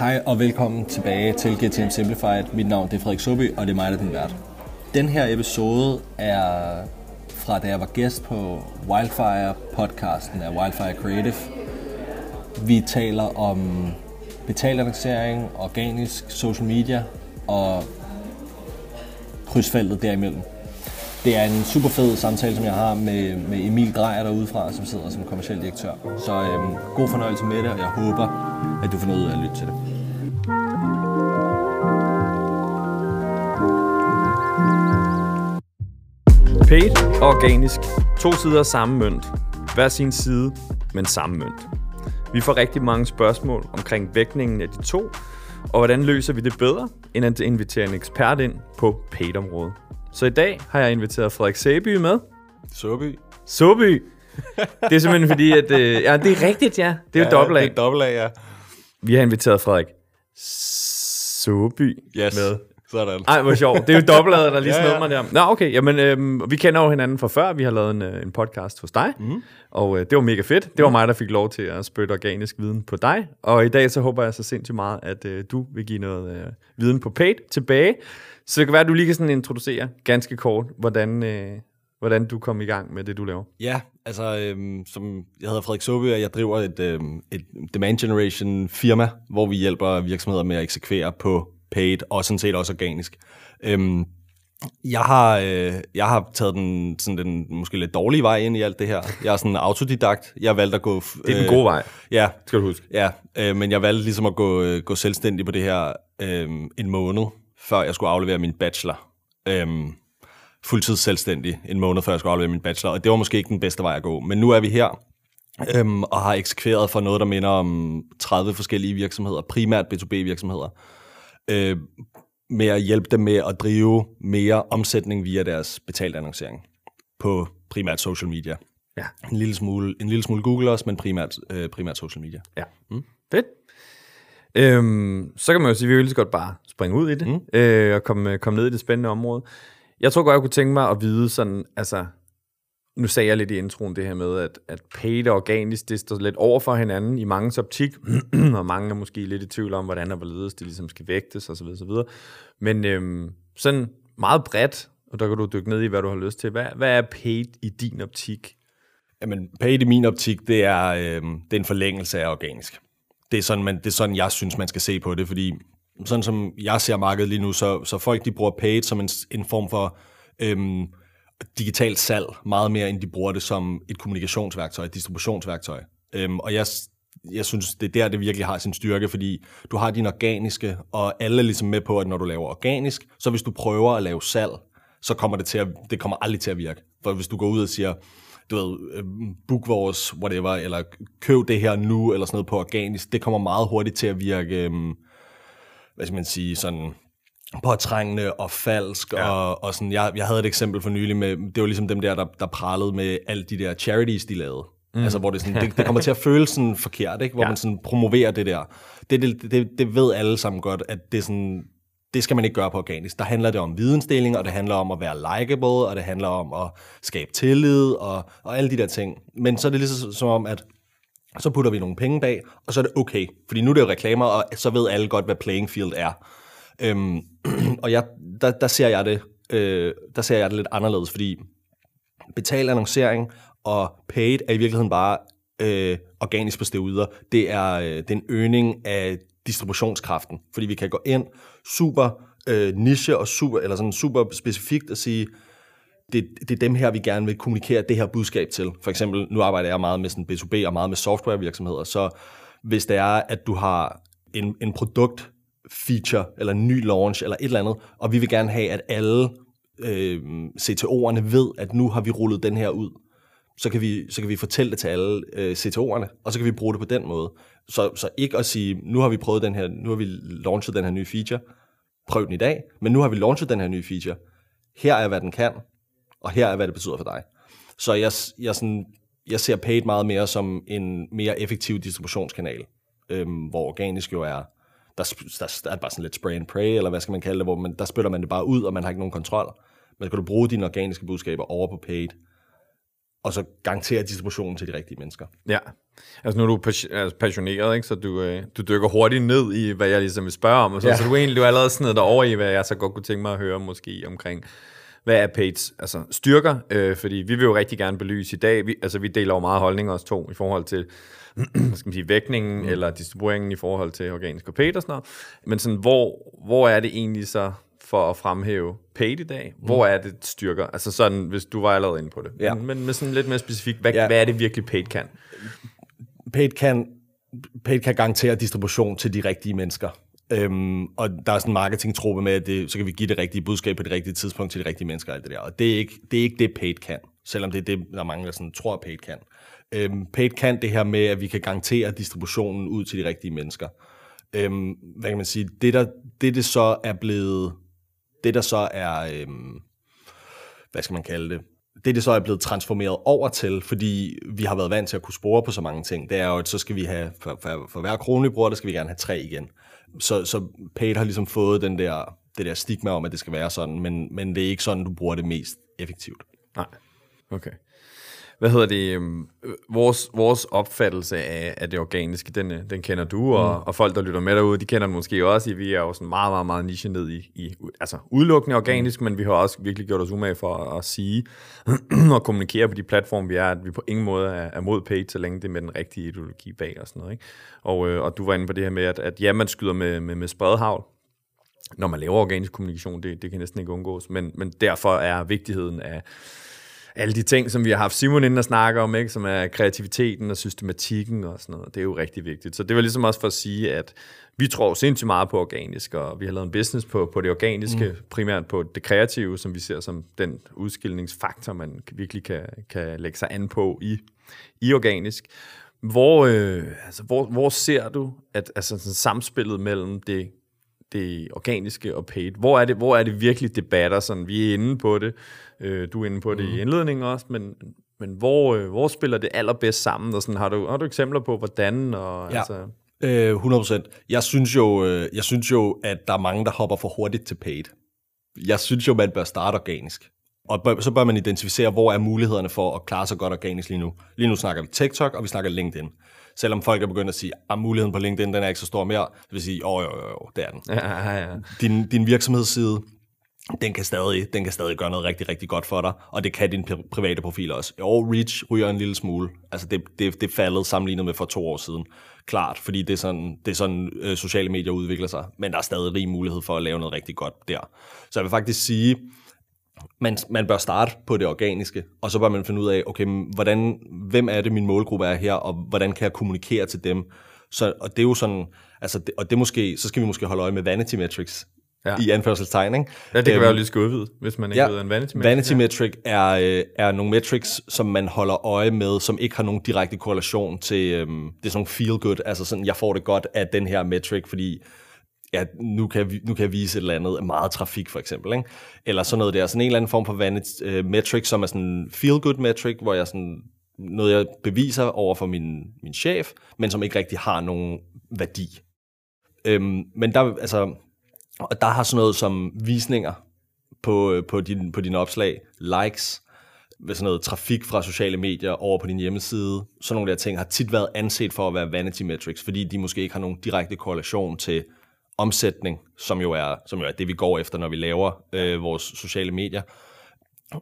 Hej og velkommen tilbage til GTM Simplified. Mit navn er Frederik Soby, og det er mig, der er din vært. Den her episode er fra da jeg var gæst på Wildfire podcasten af Wildfire Creative. Vi taler om betalannoncering, organisk social media og krydsfeltet derimellem. Det er en super fed samtale, som jeg har med, med Emil Drejer derudefra, som sidder som kommersiel direktør. Så øhm, god fornøjelse med det, og jeg håber, at du får noget ud af at lytte til det. Paid og organisk. To sider af samme mønt. Hver sin side, men samme mønt. Vi får rigtig mange spørgsmål omkring vægtningen af de to, og hvordan løser vi det bedre, end at invitere en ekspert ind på paid-området. Så i dag har jeg inviteret Frederik Sæby med. Soby. Soby! Det er simpelthen fordi, at... Øh, ja, det er rigtigt, ja. Det er jo dobbelt Ja, A. det er dobbelt A, ja. Vi har inviteret Frederik Soby Yes. med. Sådan. Ej, hvor sjovt. Det er jo dobbeltadet, der lige Ja, ja. mig der. Nå, okay. Jamen, øhm, vi kender jo hinanden fra før. Vi har lavet en, øh, en podcast hos dig. Mm. Og øh, det var mega fedt. Det var mig, der fik lov til at spytte organisk viden på dig. Og i dag så håber jeg så sindssygt meget, at øh, du vil give noget øh, viden på paid tilbage. Så det kan være, at du lige kan sådan introducere ganske kort, hvordan, øh, hvordan du kom i gang med det, du laver. Ja, altså, øhm, som jeg hedder Frederik Soby, og jeg driver et, øhm, et demand generation firma, hvor vi hjælper virksomheder med at eksekvere på paid, og sådan set også organisk. Øhm, jeg har, øh, jeg har taget den, sådan den måske lidt dårlige vej ind i alt det her. Jeg er sådan autodidakt. Jeg valgte at gå... f- Det er den gode vej, Ja, skal du huske. Ja, øh, men jeg valgte ligesom at gå, øh, gå selvstændig på det her øh, en måned, før jeg skulle aflevere min bachelor. Øh, fuldtids selvstændig en måned, før jeg skulle aflevere min bachelor, og det var måske ikke den bedste vej at gå. Men nu er vi her, øhm, og har eksekveret for noget, der minder om 30 forskellige virksomheder, primært B2B-virksomheder, øh, med at hjælpe dem med at drive mere omsætning via deres betalt annoncering på primært social media. Ja. En lille smule, en lille smule Google også, men primært, øh, primært social media. Ja. Mm. Fedt. Øhm, så kan man jo sige, at vi vil så godt bare springe ud i det, mm. øh, og komme, komme ned i det spændende område. Jeg tror godt, jeg kunne tænke mig at vide sådan, altså, nu sagde jeg lidt i introen det her med, at, at paid og organisk, det står lidt over for hinanden i mange optik, og mange er måske lidt i tvivl om, hvordan og hvorledes det ligesom skal vægtes, osv. osv. Men øhm, sådan meget bredt, og der kan du dykke ned i, hvad du har lyst til. Hvad, hvad er paid i din optik? Jamen, paid i min optik, det er, øh, det er en forlængelse af organisk. Det er, sådan, man, det er sådan, jeg synes, man skal se på det, fordi sådan som jeg ser markedet lige nu, så, så folk de bruger paid som en, en form for Øh, digitalt salg, meget mere end de bruger det som et kommunikationsværktøj, et distributionsværktøj. Øhm, og jeg, jeg synes, det er der, det virkelig har sin styrke, fordi du har din organiske, og alle er ligesom med på, at når du laver organisk, så hvis du prøver at lave salg, så kommer det til at, det kommer aldrig til at virke. For hvis du går ud og siger, du ved, øhm, book vores whatever, eller køb det her nu, eller sådan noget på organisk, det kommer meget hurtigt til at virke, øhm, hvad skal man sige, sådan påtrængende og falsk, ja. og, og sådan, jeg, jeg havde et eksempel for nylig med, det var ligesom dem der, der, der pralede med alle de der charities, de lavede. Mm. Altså, hvor det, sådan, det, det kommer til at føles sådan forkert, ikke? hvor Ja. man sådan promoverer det der. Det, det, det, det ved alle sammen godt, at det sådan, det skal man ikke gøre på organisk. Der handler det om vidensdeling, og det handler om at være likable, og det handler om at skabe tillid, og, og alle de der ting. Men så er det ligesom som om, at så putter vi nogle penge bag, og så er det okay. Fordi nu er det jo reklamer, og så ved alle godt, hvad playing field er. Øhm, og jeg, der, der, ser jeg det, øh, der ser jeg det lidt anderledes, fordi betalt annoncering og paid er i virkeligheden bare øh, organisk på steroider. Det er, øh, det er en øgning af distributionskraften, fordi vi kan gå ind super øh, niche og super, eller sådan super specifikt og sige, det, det er dem her, vi gerne vil kommunikere det her budskab til. For eksempel, nu arbejder jeg meget med sådan B2B og meget med softwarevirksomheder, så hvis det er, at du har en, en produkt feature, eller en ny launch, eller et eller andet, og vi vil gerne have, at alle øh, CTO'erne ved, at nu har vi rullet den her ud, så kan vi, så kan vi fortælle det til alle øh, CTO'erne, og så kan vi bruge det på den måde. Så, så ikke at sige, nu har vi prøvet den her, nu har vi launchet den her nye feature, prøv den i dag, men nu har vi launchet den her nye feature. Her er, hvad den kan, og her er, hvad det betyder for dig. Så jeg, jeg, sådan, jeg ser paid meget mere som en mere effektiv distributionskanal, øhm, hvor organisk jo er, der, der, der er bare sådan lidt spray and pray, eller hvad skal man kalde det, hvor man, der spytter man det bare ud, og man har ikke nogen kontrol. Men skal du bruge dine organiske budskaber over på paid, og så garantere distributionen til de rigtige mennesker. Ja, altså nu er du altså passioneret, ikke? så du, øh, du dykker hurtigt ned i, hvad jeg ligesom vil spørge om, og så, ja. Så du egentlig du er allerede sned dig over i, hvad jeg så godt kunne tænke mig at høre måske omkring, hvad er Pages altså styrker, øh, fordi vi vil jo rigtig gerne belyse i dag, vi, altså vi deler jo meget holdninger os to i forhold til, skal man sige, vægtningen mm. eller distribueringen i forhold til organisk og paid og sådan noget, men sådan, hvor, hvor er det egentlig så for at fremhæve paid i dag? Hvor er det styrker? Altså sådan, hvis du var allerede inde på det. Ja. Men, men med sådan lidt mere specifikt, hvad, ja. Hvad er det virkelig paid kan? Paid kan, Paid kan garantere distribution til de rigtige mennesker. Øhm, og der er sådan en marketingtruppe med, at det, så kan vi give det rigtige budskab på det rigtige tidspunkt til de rigtige mennesker og alt det der. Og det er ikke det, er ikke det Paid kan, selvom det er det, der mange, der sådan tror, at Paid kan. Øhm, Paid kan det her med, at vi kan garantere distributionen ud til de rigtige mennesker. Øhm, hvad kan man sige? Det, der, det, det så er blevet, det der så er, øhm, hvad skal man kalde det, det det så er blevet transformeret over til, fordi vi har været vant til at kunne spore på så mange ting, det er jo, at så skal vi have, for, for, for hver krone vi bruger, der skal vi gerne have tre igen. Så, så Paid har ligesom fået den der, det der stigma om, at det skal være sådan, men, men det er ikke sådan, du bruger det mest effektivt. Nej. Okay. Hvad hedder det? øhm, øh, Vores, vores opfattelse af, af det organiske, den, øh, den kender du, og, mm. og folk, der lytter med derude, de kender den måske også. Vi er jo sådan meget, meget, meget niche ned i, i altså udelukkende organisk, mm. men vi har også virkelig gjort os umage for at, at sige og kommunikere på de platforme, vi er, at vi på ingen måde er, er mod paid, så længe det er med den rigtige ideologi bag og sådan noget. Ikke? Og, øh, og du var inde på det her med, at, at ja, man skyder med, med, med spredhavl, når man laver organisk kommunikation, det, det kan næsten ikke undgås, men, men derfor er vigtigheden af alle de ting, som vi har haft Simon inden at snakke om, ikke? som er kreativiteten og systematikken og sådan noget, det er jo rigtig vigtigt. Så det var ligesom også for at sige, at vi tror sindssygt meget på organisk, og vi har lavet en business på, på det organiske, mm. primært på det kreative, som vi ser som den udskilningsfaktor, man virkelig kan, kan lægge sig an på i, i organisk. Hvor, øh, altså, hvor, hvor ser du at altså, sådan samspillet mellem det det organiske og paid. Hvor er det, hvor er det virkelig debatter? Sådan, vi er inde på det. Øh, du er inde på det mm. i indledningen også, men, men hvor, øh, hvor spiller det allerbedst sammen? Og sådan, har, du, har du eksempler på, hvordan? Og, Ja. altså, Øh, 100%. Jeg synes, jo, øh, jeg synes jo, at der er mange, der hopper for hurtigt til paid. Jeg synes jo, man bør starte organisk. Og bør, så bør man identificere, hvor er mulighederne for at klare sig godt organisk lige nu. Lige nu snakker vi TikTok, og vi snakker LinkedIn. Selvom folk er begyndt at sige, at muligheden på LinkedIn den er ikke så stor mere, det vil sige, åh, jo, jo, jo, det er den. ja, ja. Din, din virksomhedsside, den kan, stadig, den kan stadig gøre noget rigtig, rigtig godt for dig, og det kan din pri- private profil også. Jo, Reach ryger en lille smule. Altså, det, det, det faldet sammenlignet med for to år siden. Klart, fordi det er sådan, det er sådan øh, sociale medier udvikler sig, men der er stadig rig mulighed for at lave noget rigtig godt der. Så jeg vil faktisk sige, man, man bør starte på det organiske, og så bør man finde ud af, okay, hvordan, hvem er det, min målgruppe er her, og hvordan kan jeg kommunikere til dem? Så, og det er jo sådan, altså, det, og det måske, så skal vi måske holde øje med vanity metrics, Ja. i anførselstegn, ikke? ja, det kan Øhm, være lidt udvidet, hvis man ikke ja, ved en vanity metric. Vanity metric er, øh, er nogle metrics, som man holder øje med, som ikke har nogen direkte korrelation til, øhm, det er sådan nogle feel good, altså sådan, jeg får det godt af den her metric, fordi ja, nu, kan jeg, vi- nu kan jeg vise et eller andet, meget trafik for eksempel, ikke? eller sådan noget der, sådan en eller anden form for vanity øh, metric, som er sådan en feel good metric, hvor jeg sådan, noget jeg beviser over for min, min chef, men som ikke rigtig har nogen værdi. Øhm, men der, altså, og der har sådan noget som visninger på, øh, på, din, på dine opslag, likes, med sådan noget trafik fra sociale medier over på din hjemmeside, sådan nogle der ting har tit været anset for at være vanity metrics, fordi de måske ikke har nogen direkte korrelation til omsætning, som jo er, som jo er det, vi går efter, når vi laver øh, vores sociale medier.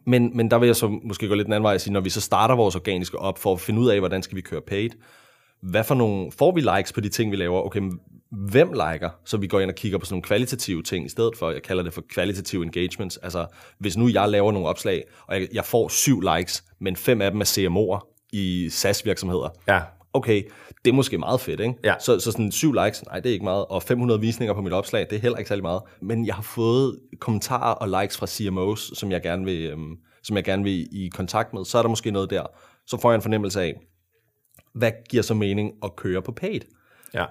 Men, men der vil jeg så måske gå lidt den anden vej og sige, når vi så starter vores organiske op for at finde ud af, hvordan skal vi køre paid, hvad for nogle, får vi likes på de ting, vi laver? Okay, hvem liker? Så vi går ind og kigger på sådan nogle kvalitative ting, i stedet for, jeg kalder det for kvalitative engagements. Altså, hvis nu jeg laver nogle opslag, og jeg, jeg får syv likes, men fem af dem er CMO'er i SaaS-virksomheder. Ja. Okay, det er måske meget fedt, ikke? Ja. Så, så sådan syv likes, nej, det er ikke meget, og 500 visninger på mit opslag, det er heller ikke særlig meget. Men jeg har fået kommentarer og likes fra CMOs, som jeg gerne vil, øhm, som jeg gerne vil i kontakt med. Så er der måske noget der. Så får jeg en fornemmelse af, hvad giver så mening at køre på paid? Ja.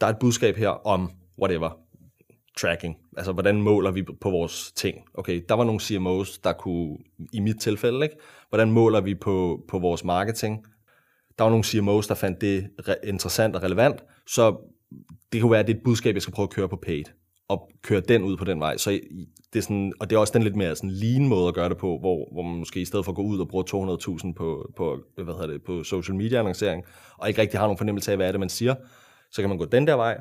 Der er et budskab her om whatever, tracking. Altså, hvordan måler vi på vores ting? Okay, der var nogle CMOs, der kunne, i mit tilfælde, ikke? Hvordan måler vi på, på vores marketing? Der var nogle CMOs, der fandt det re- interessant og relevant, så det kunne være, at det er et budskab, jeg skal prøve at køre på paid. og køre den ud på den vej. Så det er sådan, og det er også den lidt mere sådan lean måde at gøre det på, hvor, hvor man måske i stedet for at gå ud og bruge 200.000 på, på, hvad hedder det, på social media annoncering, og ikke rigtig har nogen fornemmelse af, hvad er det, man siger, så kan man gå den der vej,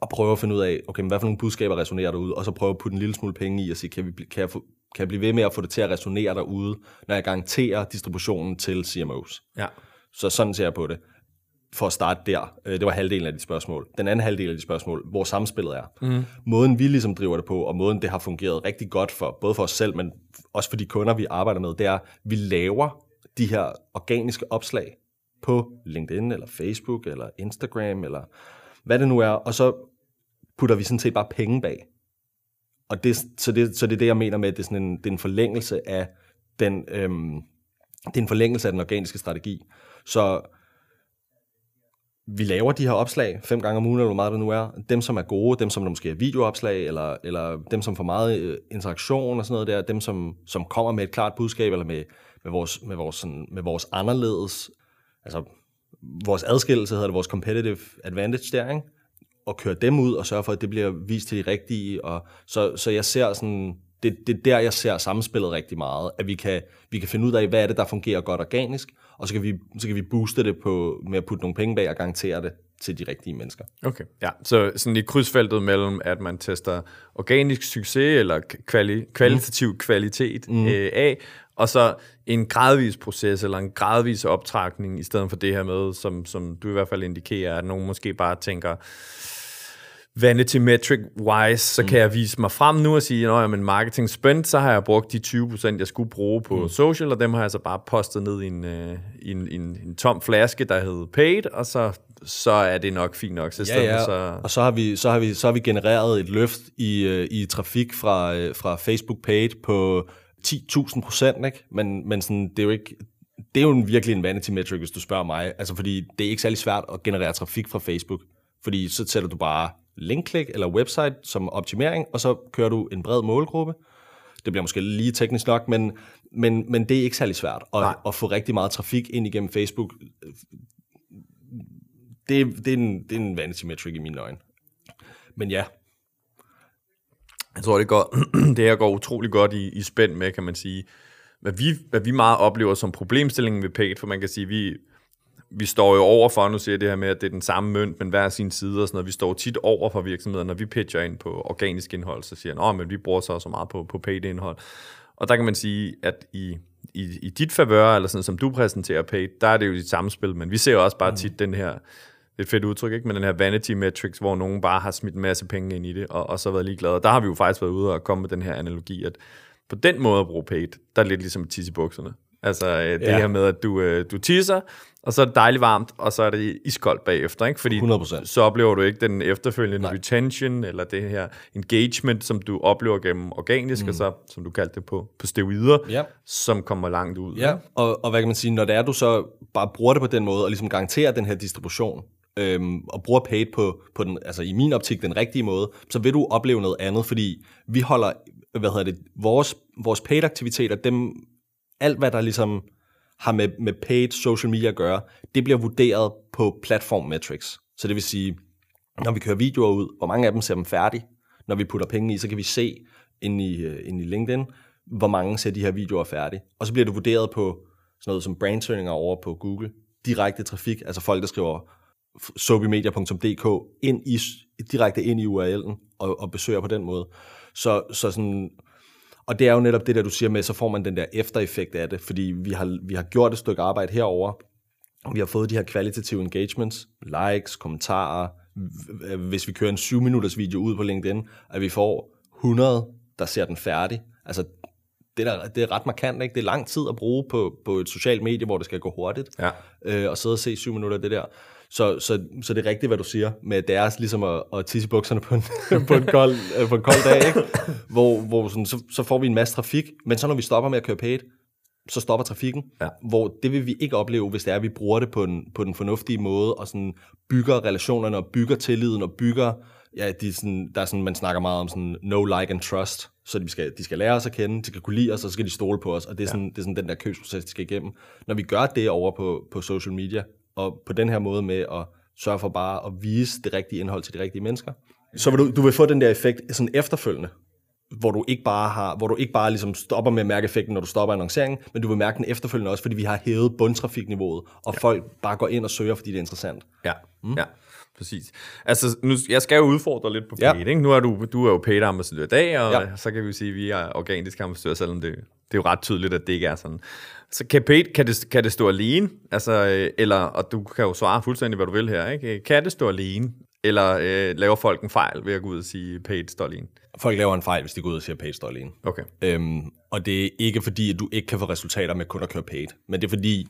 og prøve at finde ud af, okay, men hvad for nogle budskaber resonerer derude, og så prøve at putte en lille smule penge i og sige, kan, vi, kan, jeg, få, kan jeg blive ved med at få det til at resonere derude, når jeg garanterer distributionen til CMOs. Ja. Så sådan ser jeg på det for at starte der. Øh, det var halvdelen af de spørgsmål. Den anden halvdel af de spørgsmål, hvor samspillet er. Mm. Måden vi ligesom driver det på, og måden det har fungeret rigtig godt for, både for os selv, men også for de kunder, vi arbejder med, det er, at vi laver de her organiske opslag på LinkedIn, eller Facebook, eller Instagram, eller hvad det nu er, og så putter vi sådan set bare penge bag. Og det, så, det, så det er det, jeg mener med, at det er, sådan en, det er en forlængelse af den, øhm, det er en forlængelse af den organiske strategi. Så vi laver de her opslag fem gange om ugen, eller hvor meget det nu er. Dem, som er gode, dem, som der måske er videoopslag, eller, eller dem, som får meget øh, interaktion og sådan noget der, dem, som, som kommer med et klart budskab, eller med, med, vores, med, vores, sådan, med vores anderledes, altså vores adskillelse hedder det, vores competitive advantage der, ikke? og køre dem ud og sørge for, at det bliver vist til de rigtige. Og så, så jeg ser sådan, det, det er der, jeg ser samspillet rigtig meget, at vi kan, vi kan finde ud af, hvad er det, der fungerer godt organisk, og så kan vi, så kan vi booste det på, med at putte nogle penge bag og garantere det til de rigtige mennesker. Okay, ja. Så sådan i krydsfeltet mellem, at man tester organisk succes eller kvali, kvalitativ mm. kvalitet mm. Øh, af, og så en gradvis proces eller en gradvis optrækning, i stedet for det her med, som, som du i hvert fald indikerer, at nogen måske bare tænker, vanity metric wise, så mm. kan jeg vise mig frem nu og sige, at men marketing spend, så har jeg brugt de 20%, jeg skulle bruge på mm. social, og dem har jeg så bare postet ned i en, uh, i en, en, en tom flaske, der hed paid, og så, så er det nok fint nok. Så ja, ja. Så... Og så har, vi, så, har vi, så har vi genereret et løft i, uh, i trafik fra, uh, fra Facebook paid på 10.000 procent, ikke? Men, men sådan, det er jo ikke, det er jo en, virkelig en vanity metric, hvis du spørger mig. Altså, fordi det er ikke særlig svært at generere trafik fra Facebook. Fordi så sætter du bare linkklik eller website som optimering, og så kører du en bred målgruppe. Det bliver måske lige teknisk nok, men, men, men det er ikke særlig svært at, at få rigtig meget trafik ind igennem Facebook. Det, det, er, en, det er en vanity metric i mine øjne. Men ja. Jeg tror, det, går, det her går utrolig godt i, i spænd med, kan man sige, hvad vi, hvad vi meget oplever som problemstillingen ved Paid, for man kan sige, vi, vi står jo over for, nu siger det her med, at det er den samme mønt, men hver sin side og sådan noget. Vi står tit over for virksomheder, når vi pitcher ind på organisk indhold, så siger de, men vi bruger så så meget på, på paid indhold. Og der kan man sige, at i, i, i dit favør, eller sådan som du præsenterer paid, der er det jo dit samspil, men vi ser jo også bare mm. tit den her, det er fedt udtryk, ikke? Men den her vanity metrics, hvor nogen bare har smidt en masse penge ind i det, og, og så været ligeglade. Og der har vi jo faktisk været ude og komme med den her analogi, at på den måde at bruge paid, der er lidt ligesom tisse i bukserne. Altså øh, det ja. her med, at du, øh, du tisser, og så er det dejligt varmt, og så er det iskoldt bagefter, ikke? Fordi 100%. så oplever du ikke den efterfølgende Nej. retention, eller det her engagement, som du oplever gennem organisk, mm. og så, som du kaldte det på, på steroider, ja. som kommer langt ud. Ja, og, og hvad kan man sige, når det er, du så bare bruger det på den måde, og ligesom garanterer den her distribution, øhm, og bruger paid på, på den, altså i min optik den rigtige måde, så vil du opleve noget andet, fordi vi holder, hvad hedder det, vores, vores paid-aktiviteter, dem, alt hvad der ligesom har med, med paid social media at gøre, det bliver vurderet på platform metrics. Så det vil sige, når vi kører videoer ud, hvor mange af dem ser dem færdige. Når vi putter penge i, så kan vi se ind i, øh, ind i LinkedIn, hvor mange ser de her videoer færdige. Og så bliver det vurderet på sådan noget som brandturninger over på Google. Direkte trafik, altså folk, der skriver sobimedia.dk ind i, direkte ind i URL'en og, og besøger på den måde. Så, så sådan, og det er jo netop det der, du siger med, så får man den der eftereffekt af det, fordi vi har, vi har gjort et stykke arbejde herover, og vi har fået de her kvalitative engagements, likes, kommentarer. Hvis vi kører en 7 minutters video ud på LinkedIn, at vi får 100, der ser den færdig. Altså, det er, det er ret markant, ikke? Det er lang tid at bruge på, på et socialt medie, hvor det skal gå hurtigt, ja. øh, og sidde og se 7 minutter af det der. Så, så, så det er rigtigt, hvad du siger, med det er ligesom at, at tisse bukserne på en, på en, kold, øh, på en kold dag, ikke? hvor, hvor sådan, så, så får vi en masse trafik, men så når vi stopper med at køre paid, så stopper trafikken, ja. hvor det vil vi ikke opleve, hvis det er, at vi bruger det på den, på den fornuftige måde, og sådan bygger relationerne, og bygger tilliden, og bygger, ja, de sådan, der er sådan, man snakker meget om sådan no, like and trust, så de skal, de skal lære os at kende, de skal kunne lide os, og så skal de stole på os, og det er, ja. sådan, det er sådan den der købsproces, de skal igennem. Når vi gør det over på, på social media, og på den her måde med at Sørg for bare at vise det rigtige indhold til de rigtige mennesker. Så vil du, du vil få den der effekt sådan efterfølgende, hvor du ikke bare har, hvor du ikke bare ligesom stopper med at mærke effekten, når du stopper annonceringen, men du vil mærke den efterfølgende også, fordi vi har hævet bundtrafikniveauet, og ja. folk bare går ind og søger, fordi det er interessant. Ja, mm. ja. Præcis. Altså, nu, jeg skal jo udfordre lidt på Ja. paid, ikke? Nu er du, du er jo paid ambassadør i dag, og Ja. ja. så kan vi jo sige, at vi er organisk ambassadør, selvom det, det er jo ret tydeligt, at det ikke er sådan. Så kan paid, kan det, kan det stå alene? Altså, øh, eller, og du kan jo svare fuldstændig, hvad du vil her, ikke? Kan det stå alene? Eller øh, laver folk en fejl ved at gå ud og sige, paid står alene? Folk laver en fejl, hvis de går ud og siger page står alene. Okay. Øhm, og det er ikke fordi, at du ikke kan få resultater med kun at køre paid, men det er fordi,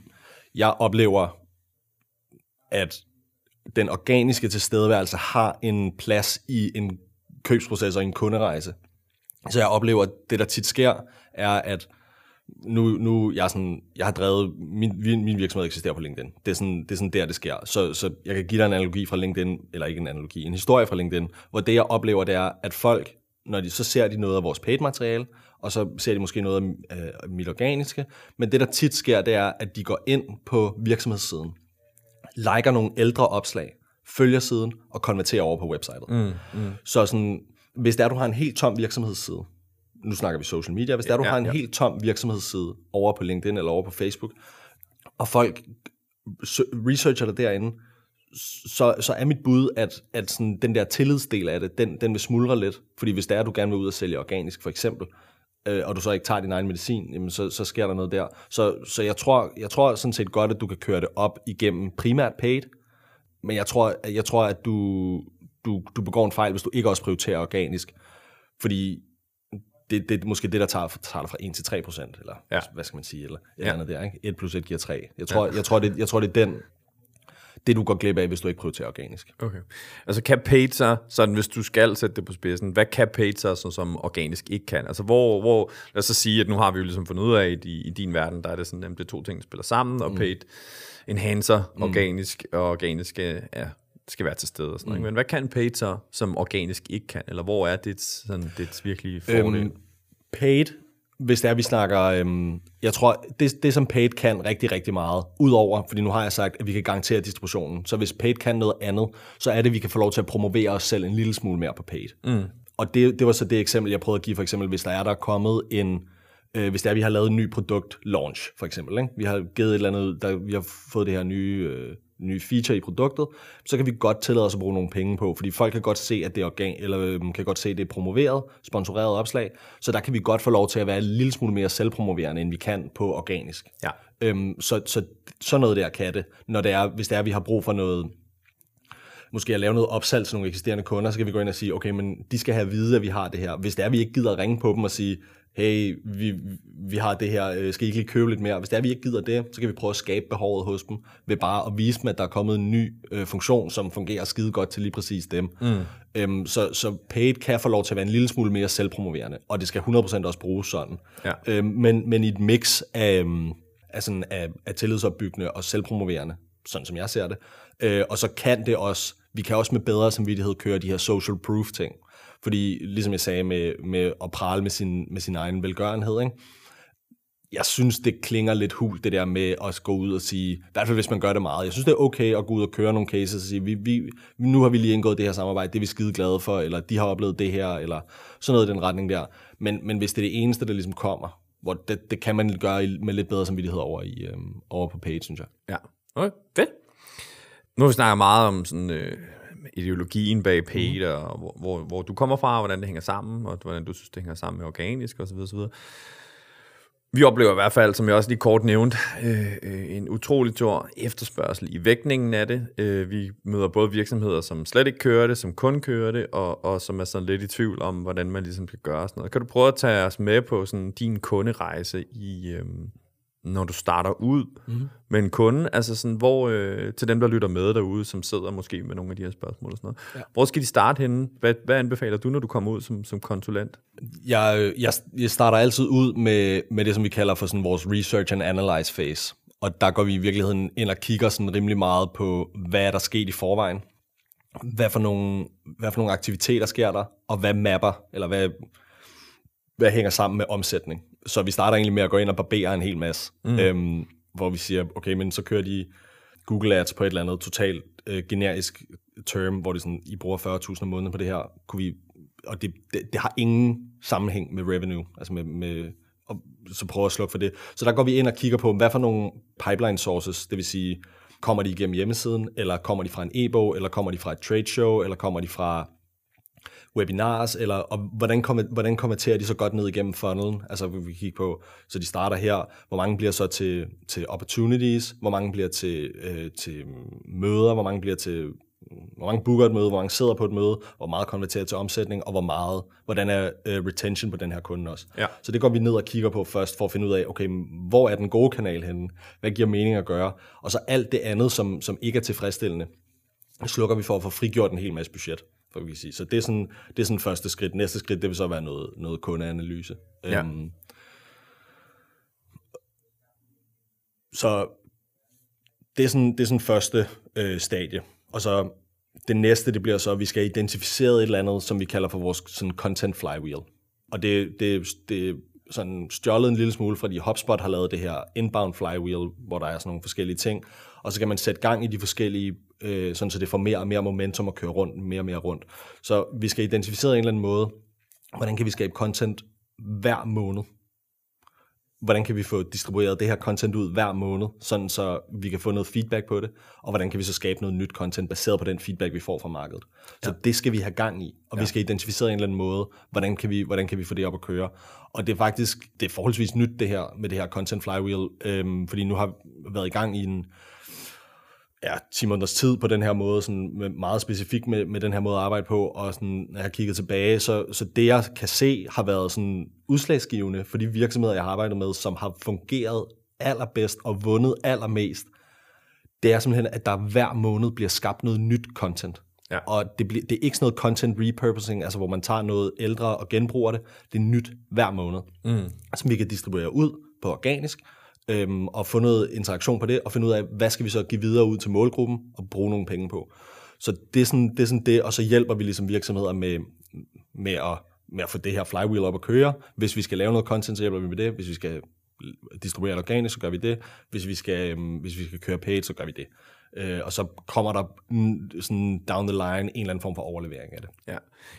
jeg oplever, at den organiske tilstedeværelse har en plads i en købsproces og en kunderejse. Så jeg oplever, at det, der tit sker, er, at nu, nu jeg, er sådan, jeg har drevet, min, min virksomhed eksisterer på LinkedIn. Det er, sådan, det er sådan der, det sker. Så, så jeg kan give dig en analogi fra LinkedIn, eller ikke en analogi, en historie fra LinkedIn, hvor det, jeg oplever, det er, at folk, når de så ser de noget af vores paid-materiale, og så ser de måske noget af øh, mit organiske, men det, der tit sker, det er, at de går ind på virksomhedssiden, liker nogle ældre opslag, følger siden og konverterer over på websitet. Mm, mm. Så sådan, hvis det er, du har en helt tom virksomhedsside, nu snakker vi social media, hvis det er, du Ja, har en ja. helt tom virksomhedsside over på LinkedIn eller over på Facebook, og folk researcher dig derinde, så, så er mit bud, at, at sådan, den der tillidsdel af det, den, den vil smuldre lidt. Fordi hvis det er, at du gerne vil ud og sælge organisk, for eksempel, øh, og du så ikke tager din egen medicin, jamen så, så sker der noget der. Så, så jeg, tror, jeg tror sådan set godt, at du kan køre det op igennem primært paid, men jeg tror, jeg tror at du, du, du begår en fejl, hvis du ikke også prioriterer organisk. Fordi det, det er måske det, der tager, tager dig fra 1 til 3 procent, eller Ja. hvad skal man sige, eller et Ja. andet der, ikke? 1 plus 1 giver 3. Jeg tror, ja. jeg tror, det, jeg tror, det er den, det du går glip af, hvis du ikke prioriterer organisk. Okay. Altså kan paid så, sådan hvis du skal sætte det på spidsen, hvad kan paid så, som, som organisk ikke kan? Altså hvor, hvor, lad os så sige, at nu har vi jo ligesom fundet ud af, at i, i din verden, der er det sådan, at det er to ting, der spiller sammen, og paid enhancer organisk, og organisk ja, skal være til stede og sådan noget. ikke? Men hvad kan paid så, som organisk ikke kan? Eller hvor er det sådan, det virkelige fordel? Øhm, paid, hvis det er, vi snakker, øhm, jeg tror, det, det som paid kan rigtig, rigtig meget, udover, fordi nu har jeg sagt, at vi kan garantere distributionen, så hvis paid kan noget andet, så er det, at vi kan få lov til at promovere os selv en lille smule mere på paid. Mm. Og det, det var så det eksempel, jeg prøvede at give, for eksempel, hvis der er der er kommet en, øh, hvis det er, at vi har lavet en ny produkt launch, for eksempel, ikke? vi har givet et eller andet, der, vi har fået det her nye, øh, nye feature i produktet, så kan vi godt tillade os at bruge nogle penge på, fordi folk kan godt se, at det er organ, eller øh, kan godt se, at det er promoveret, sponsoreret opslag, så der kan vi godt få lov til at være en lille smule mere selvpromoverende, end vi kan på organisk. Ja. Øhm, så, så sådan noget der kan det, når det er, hvis det er, at vi har brug for noget, måske at lave noget opsalg til nogle eksisterende kunder, så kan vi gå ind og sige, okay, men de skal have at vide, at vi har det her. Hvis det er, at vi ikke gider at ringe på dem og sige, hey, vi, vi har det her, øh, skal I ikke lige købe lidt mere? Hvis det er, vi ikke gider det, så kan vi prøve at skabe behovet hos dem, ved bare at vise dem, at der er kommet en ny øh, funktion, som fungerer skide godt til lige præcis dem. Mm. Øhm, så, så paid kan få lov til at være en lille smule mere selvpromoverende, og det skal 100% også bruges sådan. Ja. Øhm, men, men i et mix af, øhm, af, sådan, af, af tillidsopbyggende og selvpromoverende, sådan som jeg ser det, øh, og så kan det også, vi kan også med bedre samvittighed køre de her social proof ting. Fordi, ligesom jeg sagde, med, med at prale med sin, med sin egen velgørenhed, ikke? jeg synes, det klinger lidt hul, det der med at gå ud og sige, i hvert fald hvis man gør det meget, jeg synes, det er okay at gå ud og køre nogle cases og sige, vi, vi, nu har vi lige indgået det her samarbejde, det er vi skide glade for, eller de har oplevet det her, eller sådan noget i den retning der. Men, men hvis det er det eneste, der ligesom kommer, hvor det, det kan man gøre med lidt bedre samvittighed over, i, øhm, over på page, synes jeg. Ja, okay, fedt. Nu har vi snakket meget om sådan, øh, ideologien bag paid, mm. og hvor, hvor, hvor du kommer fra, hvordan det hænger sammen, og hvordan du synes, det hænger sammen med organisk osv. osv. Vi oplever i hvert fald, som jeg også lige kort nævnte, øh, øh, en utrolig stor efterspørgsel i vægtningen af det. Øh, vi møder både virksomheder, som slet ikke kører det, som kun kører det, og, og som er sådan lidt i tvivl om, hvordan man ligesom skal gøre sådan noget. Kan du prøve at tage os med på sådan din kunderejse i, øh, når du starter ud mm. med en kunde, altså sådan, hvor, øh, til dem, der lytter med derude, som sidder måske med nogle af de her spørgsmål og sådan noget. Ja. Hvor skal de starte henne? Hvad, hvad anbefaler du, når du kommer ud som, som konsulent? Jeg, jeg, jeg starter altid ud med, med det, som vi kalder for sådan vores research and analyze phase. Og der går vi i virkeligheden ind og kigger sådan rimelig meget på, hvad er der sket i forvejen. Hvad for nogle, hvad for nogle aktiviteter sker der, og hvad mapper, eller hvad, hvad hænger sammen med omsætning. Så vi starter egentlig med at gå ind og barbere en hel masse, mm. øhm, hvor vi siger, okay, men så kører de Google Ads på et eller andet totalt øh, generisk term, hvor det er sådan, I bruger 40.000 om måneden på det her, kunne vi, og det, det, det har ingen sammenhæng med revenue, altså med, med og så prøver at slukke for det. Så der går vi ind og kigger på, hvad for nogle pipeline sources, det vil sige, kommer de igennem hjemmesiden, eller kommer de fra en e-bog, eller kommer de fra et trade show, eller kommer de fra webinars, eller og hvordan, kommer, hvordan konverterer de så godt ned igennem funnelen? Altså vi kigge på, så de starter her, hvor mange bliver så til, til opportunities, hvor mange bliver til, øh, til møder, hvor mange bliver til hvor mange booker et møde, hvor mange sidder på et møde, hvor meget konverterer til omsætning, og hvor meget, hvordan er uh, retention på den her kunde også. Ja. Så det går vi ned og kigger på først, for at finde ud af, okay, hvor er den gode kanal henne? Hvad giver mening at gøre? Og så alt det andet, som, som ikke er tilfredsstillende, slukker vi for at få frigjort en hel masse budget. For vi kan sige. Så det er, sådan, det er sådan første skridt. Næste skridt, det vil så være noget, noget kundeanalyse. Ja. Øhm, så det er sådan, det er sådan første øh, stadie. Og så det næste, det bliver så, at vi skal identificere et eller andet, som vi kalder for vores sådan content flywheel. Og det, det, det sådan stjålet en lille smule, fordi HubSpot har lavet det her inbound flywheel, hvor der er sådan nogle forskellige ting. Og så kan man sætte gang i de forskellige, øh, sådan så det får mere og mere momentum at køre rundt, mere og mere rundt. Så vi skal identificere en eller anden måde, hvordan kan vi skabe content hver måned hvordan kan vi få distribueret det her content ud hver måned, sådan så vi kan få noget feedback på det, og hvordan kan vi så skabe noget nyt content baseret på den feedback, vi får fra markedet. Så ja. det skal vi have gang i, og ja. vi skal identificere en eller anden måde, hvordan kan, vi, hvordan kan vi få det op at køre. Og det er faktisk, det er forholdsvis nyt det her, med det her content flywheel, øhm, fordi nu har vi været i gang i en, ja, 10 måneders tid på den her måde, sådan med, meget specifikt med, med den her måde at arbejde på, og sådan, når jeg har kigget tilbage, så, så det jeg kan se har været sådan udslagsgivende for de virksomheder, jeg har arbejdet med, som har fungeret allerbedst og vundet allermest, det er simpelthen, at der hver måned bliver skabt noget nyt content. Ja. Og det, bliver, det er ikke sådan noget content repurposing, altså hvor man tager noget ældre og genbruger det. Det er nyt hver måned, mm. som vi kan distribuere ud på organisk, øhm, og få noget interaktion på det, og finde ud af, hvad skal vi så give videre ud til målgruppen, og bruge nogle penge på. Så det er sådan det, er sådan det og så hjælper vi ligesom virksomheder med, med, at, med at få det her flywheel op at køre. Hvis vi skal lave noget content, så hjælper vi med det. Hvis vi skal distribuere det organisk, så gør vi det. Hvis vi skal, øhm, hvis vi skal køre paid, så gør vi det. Øh, og så kommer der mm, sådan down the line en eller anden form for overlevering af det. Ja,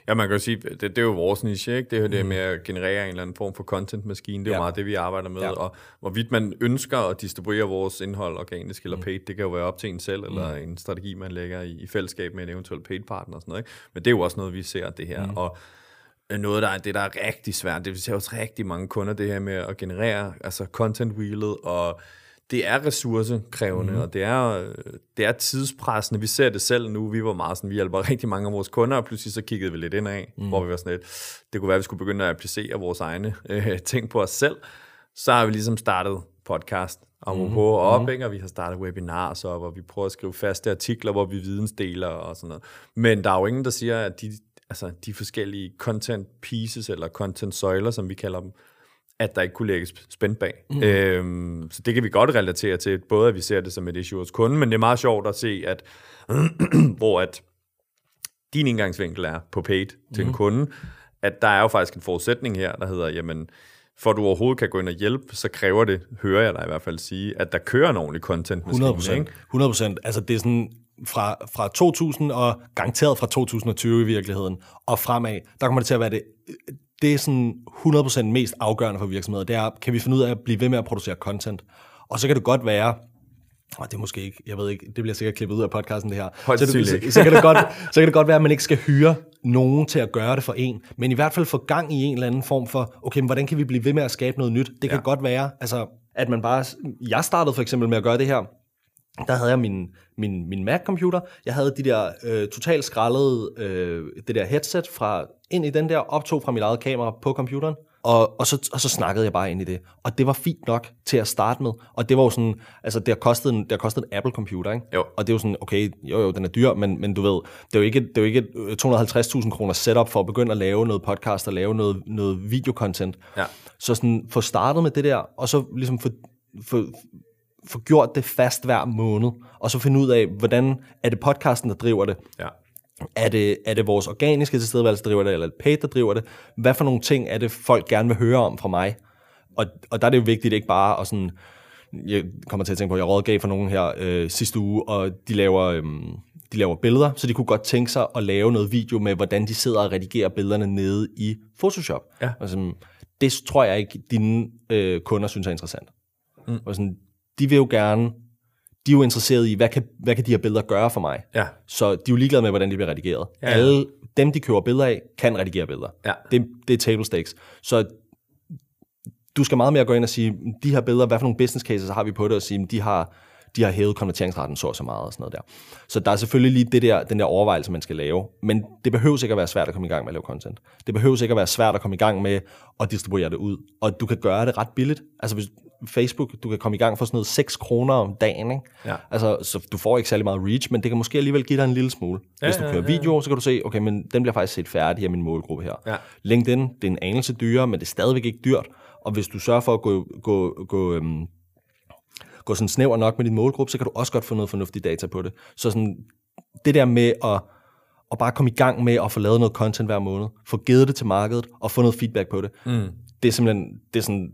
ja man kan jo sige, det, det er jo vores niche, ikke? det er jo det med at generere en eller anden form for content-maskine, det er ja. jo meget det, vi arbejder med, ja. og hvorvidt man ønsker at distribuere vores indhold organisk eller paid, det kan jo være op til en selv, mm. eller en strategi, man lægger i, i fællesskab med en eventuel paid partner og sådan noget, ikke? men det er jo også noget, vi ser det her, mm. og noget, der er, det, der er rigtig svært. Det vil sige også rigtig mange kunder, det her med at generere altså content wheelet, og det er ressourcekrævende, mm. og det er, det er tidspressende. Vi ser det selv nu. Vi var meget sådan, vi hjælper rigtig mange af vores kunder, og pludselig så kiggede vi lidt ind af, mm. hvor vi var sådan lidt, det kunne være, at vi skulle begynde at applicere vores egne øh, ting på os selv. Så har vi ligesom startet podcast om mm. på op, mm. og vi har startet webinars op, og vi prøver at skrive faste artikler, hvor vi vidensdeler og sådan noget. Men der er jo ingen, der siger, at de, altså, de forskellige content pieces, eller content søjler, som vi kalder dem, at der ikke kunne lægges spændt bag. Mm. Øhm, så det kan vi godt relatere til, både at vi ser det som et issue hos kunden, men det er meget sjovt at se, at hvor at din indgangsvinkel er på paid til mm. en kunde, at der er jo faktisk en forudsætning her, der hedder, jamen, for at du overhovedet kan gå ind og hjælpe, så kræver det, hører jeg dig i hvert fald sige, at der kører en ordentlig content 100 procent. 100 procent. Altså det er sådan, fra, fra 2000 og garanteret fra 2020 i virkeligheden, og fremad, der kommer det til at være det, det er sådan 100% mest afgørende for virksomheder, det er, kan vi finde ud af at blive ved med at producere content? Og så kan det godt være, og det er måske ikke, jeg ved ikke, det bliver sikkert klippet ud af podcasten det her. så, det, så, så, kan det godt, så kan det godt være, at man ikke skal hyre nogen til at gøre det for en, men i hvert fald få gang i en eller anden form for, okay, men hvordan kan vi blive ved med at skabe noget nyt? Det kan ja. godt være, altså, at man bare, jeg startede for eksempel med at gøre det her, der havde jeg min, min, min Mac-computer. Jeg havde de der øh, totalt skraldede, øh, det der headset fra ind i den der, optog fra mit eget kamera på computeren, og, og, så, og så snakkede jeg bare ind i det. Og det var fint nok til at starte med. Og det var jo sådan, altså det har kostet en, det har kostet en Apple-computer, ikke? Jo. Og det er jo sådan, okay, jo jo, den er dyr, men, men du ved, det er jo ikke, det er jo ikke 250.000 kroner setup for at begynde at lave noget podcast og lave noget, noget videocontent. Ja. Så sådan, få startet med det der, og så ligesom få, få, få gjort det fast hver måned, og så finde ud af, hvordan er det podcasten, der driver det? Ja. Er det, er det vores organiske tilstedeværelse, der driver det, eller er det paid, der driver det? Hvad for nogle ting er det, folk gerne vil høre om fra mig? Og, og der er det jo vigtigt ikke bare at sådan, jeg kommer til at tænke på, at jeg rådgav for nogen her øh, sidste uge, og de laver, øh, de laver billeder, så de kunne godt tænke sig at lave noget video med, hvordan de sidder og redigerer billederne nede i Photoshop. Ja. Og sådan, det tror jeg ikke, dine øh, kunder synes er interessant. Mm. Og sådan, de vil jo gerne, de er jo interesserede i, hvad kan, hvad kan de her billeder gøre for mig? Ja. Så de er jo ligeglade med, hvordan de bliver redigeret. Ja. Alle dem, de køber billeder af, kan redigere billeder. Ja. Det, det er table stakes. Så du skal meget mere gå ind og sige, de her billeder, hvad for nogle business cases har vi på det, og sige, de har, de har hævet konverteringsraten så og så meget og sådan noget der. Så der er selvfølgelig lige det der, den der overvejelse, man skal lave. Men det behøver ikke at være svært at komme i gang med at lave content. Det behøver ikke at være svært at komme i gang med at distribuere det ud. Og du kan gøre det ret billigt. Altså hvis Facebook, du kan komme i gang for sådan noget 6 kroner om dagen. Ikke? Ja. Altså, så du får ikke særlig meget reach, men det kan måske alligevel give dig en lille smule. Ja, Hvis du ja, kører ja, video, så kan du se, okay, men den bliver faktisk set færdig af min målgruppe her. Ja. LinkedIn, det er en anelse dyrere, men det er stadigvæk ikke dyrt. Og hvis du sørger for at gå, gå, gå, øhm, gå sådan snæver nok med din målgruppe, så kan du også godt få noget fornuftigt data på det. Så sådan, det der med at, at bare komme i gang med at få lavet noget content hver måned, få givet det til markedet og få noget feedback på det, mm. det er simpelthen, det er sådan,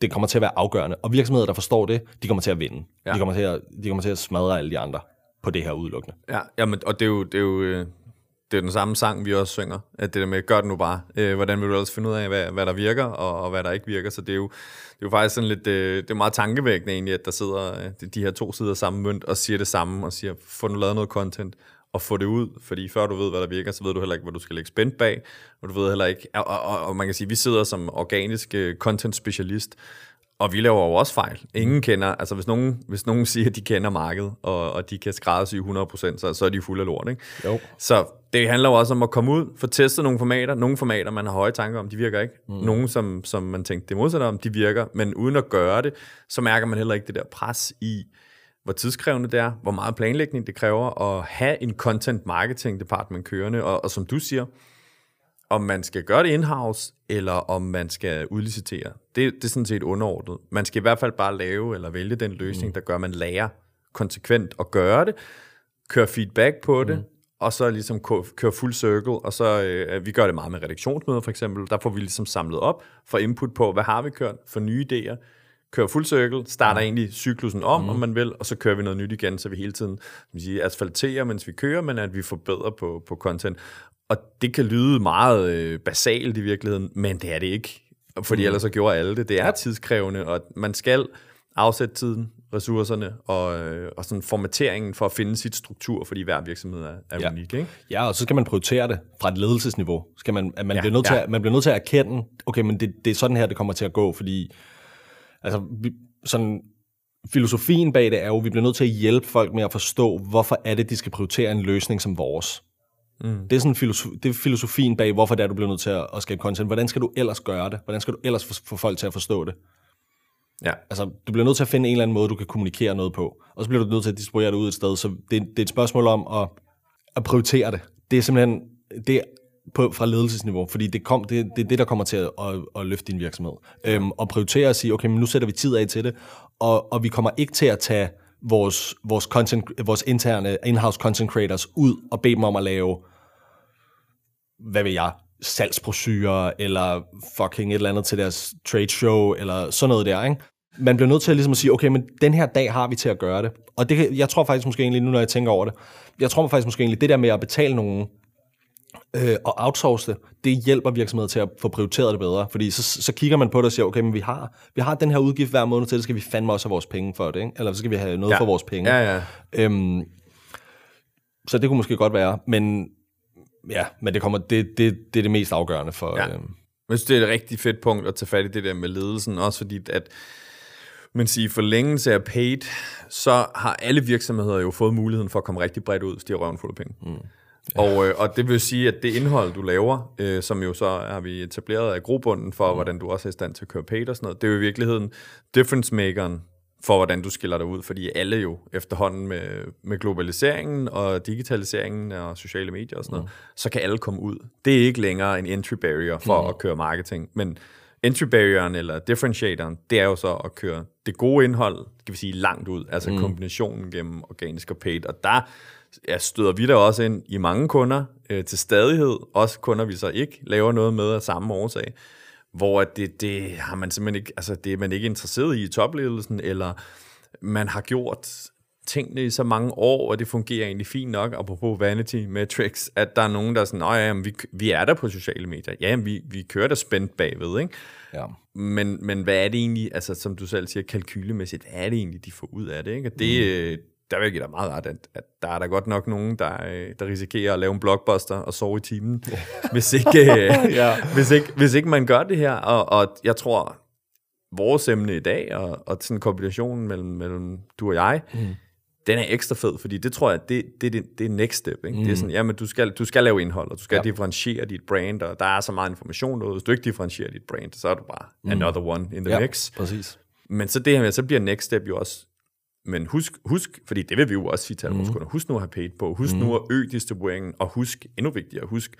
det kommer til at være afgørende. Og virksomheder, der forstår det, de kommer til at vinde. Ja. Ja. De, kommer til at, de kommer til at smadre alle de andre på det her udelukkende. Ja, jamen, og det er jo, det er jo, øh, det er den samme sang, vi også synger. At det der med, gør det nu bare. Øh, hvordan vil du ellers finde ud af, hvad, hvad der virker, og, og hvad der ikke virker. Så det er jo, det er jo faktisk sådan lidt, øh, det er meget tankevækkende egentlig, at der sidder øh, de- her to sider samme mønt og siger det samme, og siger, få nu lavet noget content, og få det ud, fordi før du ved, hvad der virker, så ved du heller ikke, hvad du skal lægge spændt bag, og du ved heller ikke, og, og, og, man kan sige, vi sidder som organisk øh, content specialist, og vi laver jo også fejl. Ingen kender, altså hvis nogen, hvis nogen siger, at de kender markedet, og, og de kan skræddersy 100%, så, så er de fulde af lort, ikke? Jo. Så det handler jo også om at komme ud, få testet nogle formater. Nogle formater, man har høje tanker om, de virker ikke. Mm. Nogle, som, som man tænkte det modsatte om, de virker. Men uden at gøre det, så mærker man heller ikke det der pres i, hvor tidskrævende det er, hvor meget planlægning det kræver at have en content marketing department kørende. Og, og som du siger, om man skal gøre det in-house, eller om man skal udlicitere, det, det er sådan set underordnet. Man skal i hvert fald bare lave eller vælge den løsning, mm. der gør, at man lærer konsekvent at gøre det, køre feedback på det, mm. Og så ligesom kø- køre fuld circle, og så øh, vi gør det meget med redaktionsmøder for eksempel, der får vi ligesom samlet op for input på, hvad har vi kørt for nye idéer, kører fuld circle, starter ja. egentlig cyklusen om, mm. om man vil, og så kører vi noget nyt igen, så vi hele tiden som siger, asfalterer, mens vi kører, men at vi forbedrer på, på content. Og det kan lyde meget øh, basalt i virkeligheden, men det er det ikke, fordi mm. ellers så gjorde alle det. Det er tidskrævende, og man skal afsætte tiden, ressourcerne og, øh, og sådan formateringen for at finde sit struktur, fordi hver virksomhed er, er Ja. unik. Ikke? Ja, og så skal man prioritere det fra et ledelsesniveau. Skal man, at man, Ja, bliver nødt til, ja. at, man bliver nødt til at erkende, okay, men det, det er sådan her, det kommer til at gå, fordi altså, vi, sådan, filosofien bag det er jo, at vi bliver nødt til at hjælpe folk med at forstå, hvorfor er det, de skal prioritere en løsning som vores. Mm. Det, er sådan filosofi, det er filosofien bag, hvorfor det er, du bliver nødt til at, at skabe content. Hvordan skal du ellers gøre det? Hvordan skal du ellers få, få folk til at forstå det? Ja. Altså, du bliver nødt til at finde en eller anden måde, du kan kommunikere noget på. Og så bliver du nødt til at distribuere det ud et sted. Så det, det er et spørgsmål om at, at prioritere det. Det er simpelthen det er på, fra ledelsesniveau, fordi det, kom, det, det er det, der kommer til at, at, at løfte din virksomhed. Øhm, og prioritere og sige, okay, men nu sætter vi tid af til det, og, og vi kommer ikke til at tage vores, vores, content, vores interne in-house content creators ud og bede dem om at lave, hvad ved jeg, salgsbrosyrer, eller fucking et eller andet til deres trade show, eller sådan noget der, ikke? Man bliver nødt til at, ligesom at sige, okay, men den her dag har vi til at gøre det. Og det, jeg tror faktisk måske egentlig, nu når jeg tænker over det, jeg tror faktisk måske egentlig, det der med at betale nogen øh, og outsource det, det hjælper virksomheder til at få prioriteret det bedre. Fordi så, så kigger man på det og siger, okay, men vi har, vi har den her udgift hver måned til, det skal vi fandme også have vores penge for det, ikke? Eller så skal vi have noget ja. for vores penge. Ja, ja. Øhm, så det kunne måske godt være, men ja, men det, kommer, det, det, det er det mest afgørende for... Ja. Ja. Jeg synes, det er et rigtig fedt punkt at tage fat i det der med ledelsen, også fordi at men sige, forlængelse af paid, så har alle virksomheder jo fået muligheden for at komme rigtig bredt ud, hvis de har røven fuld af penge. Mm. Og, øh, og det vil sige, at det indhold, du laver, øh, som jo så har vi etableret af grobunden for, mm. hvordan du også er i stand til at køre paid og sådan noget, det er jo i virkeligheden difference makeren for, hvordan du skiller dig ud, fordi alle jo efterhånden med, med globaliseringen og digitaliseringen og sociale medier og sådan noget, så kan alle komme ud. Det er ikke længere en entry barrier for mm. at køre marketing, men entry barrieren eller differentiatoren, det er jo så at køre det gode indhold, skal vi sige, langt ud, altså mm. kombinationen gennem organisk og paid, og der ja, støder vi der også ind i mange kunder øh, til stadighed, også kunder vi så ikke laver noget med af samme årsag, hvor det, det har man simpelthen ikke, altså det er man ikke interesseret i i topledelsen, eller man har gjort tingene i så mange år, og det fungerer egentlig fint nok, apropos vanity metrics, at der er nogen, der er sådan, Nå, ja, vi, vi er der på sociale medier. Ja, jamen, vi, vi kører der spændt bagved, ikke? Ja. Men, men hvad er det egentlig, altså som du selv siger, kalkylemæssigt, hvad er det egentlig, de får ud af det? Ikke? Og det, mm. Der vil jeg give dig meget ret, at, at der er der godt nok nogen, der, øh, der risikerer at lave en blockbuster og sove i timen, hvis, ikke, ja. hvis, ikke, hvis ikke man gør det her. Og, og jeg tror, vores emne i dag, og, og sådan kombinationen mellem, mellem du og jeg, mm den er ekstra fed, fordi det tror jeg, det, det, det, det er next step. Ikke? Mm. Det er sådan, jamen, du skal, du skal lave indhold, og du skal ja. differentiere dit brand, og der er så meget information derude. Hvis du ikke differentierer dit brand, så er du bare mm. another one in the ja, mix. præcis. Men så det her med, så bliver next step jo også, men husk, husk fordi det vil vi jo også sige til alle mm. kunder, husk nu at have paid på, husk mm. nu at øge distribueringen, og husk, endnu vigtigere, husk